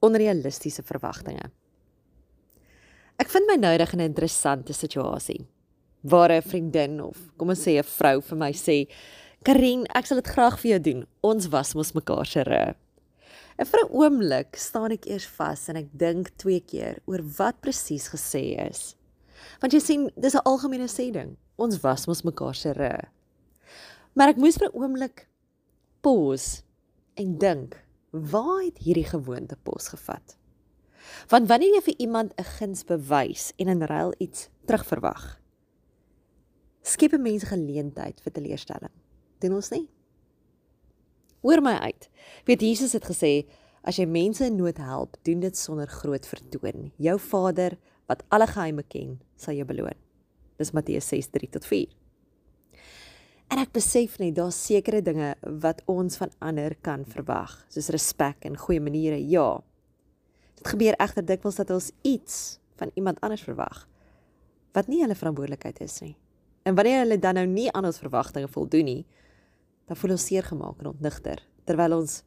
onrealistiese verwagtinge. Ek vind my nou reg in 'n interessante situasie waar 'n vriendin of kom ons sê 'n vrou vir my sê, "Karin, ek sal dit graag vir jou doen. Ons was mos mekaar se rug." En vir 'n oomblik staan ek eers vas en ek dink twee keer oor wat presies gesê is. Want jy sien, dis 'n algemene sê ding. Ons was mos mekaar se rug. Maar ek moes vir 'n oomblik pause en dink, waar het hierdie gewoonte pos gevat? Want wanneer jy vir iemand 'n guns bewys en in ruil iets terugverwag, skep 'n mens geleentheid vir teleurstelling. Doen ons nie? Hoor my uit. Weet Jesus het gesê, as jy mense in nood help, doen dit sonder groot vertoon. Jou Vader wat alle geheime ken, sal jou beloon. Dis Matteus 6:3 tot 4. En ek besef net daar's sekere dinge wat ons van ander kan verwag, soos respek en goeie maniere. Ja. Dit gebeur egter dikwels dat ons iets van iemand anders verwag wat nie hulle verantwoordelikheid is nie. En wanneer hulle dan nou nie aan ons verwagtinge voldoen nie, dan voel ons seer gemaak en ontnigter, terwyl ons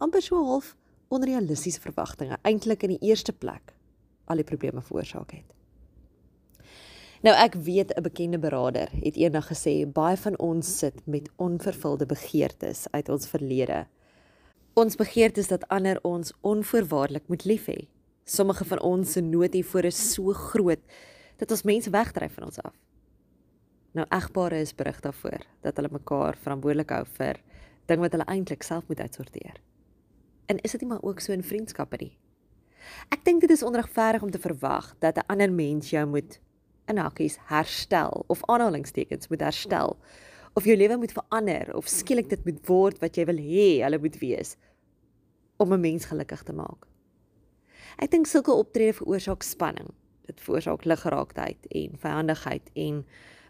amper so half onrealistiese verwagtinge eintlik in die eerste plek al die probleme veroorsaak het. Nou ek weet 'n bekende beraader het eendag gesê baie van ons sit met onvervulde begeertes uit ons verlede. Ons begeertes dat ander ons onvoorwaardelik moet lief hê. Sommige van ons se nood hiervoor is so groot dat ons mense wegdryf van ons af. Nou egpare is berig daarvoor dat hulle mekaar verantwoordelik hou vir ding wat hulle eintlik self moet uitsorteer. En is dit nie maar ook so in vriendskappe nie? Ek dink dit is onregverdig om te verwag dat 'n ander mens jou moet in hakkies herstel of aanhalingstekens moet herstel of jou lewe moet verander of skielik dit moet word wat jy wil hê hulle moet wees om 'n mens gelukkig te maak. Ek dink sulke optrede veroorsaak spanning. Dit veroorsaak liggeraaktheid en vyandigheid en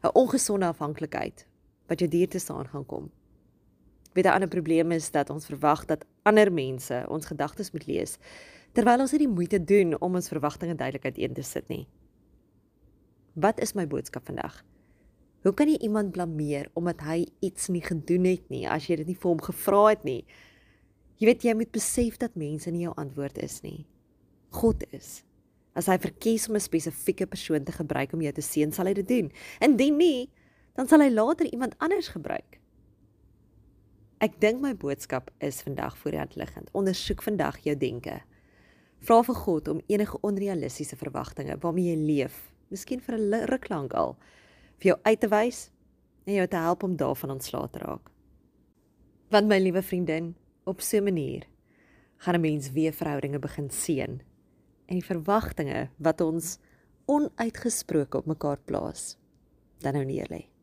'n ongesonde afhanklikheid wat jou duur te staan gaan kom. Weet 'n ander probleem is dat ons verwag dat ander mense ons gedagtes moet lees terwyl ons nie die moeite doen om ons verwagtinge duidelik uiteen te sit nie. Wat is my boodskap vandag? Hoe kan jy iemand blameer omdat hy iets nie gedoen het nie as jy dit nie vir hom gevra het nie? Jy weet jy moet besef dat mense nie jou antwoord is nie. God is. As hy verkies om 'n spesifieke persoon te gebruik om jou te seën, sal hy dit doen. Indien nie, dan sal hy later iemand anders gebruik. Ek dink my boodskap is vandag voor die hand liggend. Ondersoek vandag jou denke. Vra vir God om enige onrealistiese verwagtinge waarmee jy leef miskien vir 'n ruk lank al, vir jou uit te wys en jou te help om daarvan ontslae te raak. Want my liewe vriendin, op so 'n manier gaan 'n mens weer verhoudinge begin seën en die verwagtinge wat ons onuitgesproke op mekaar plaas dan nou neer lê.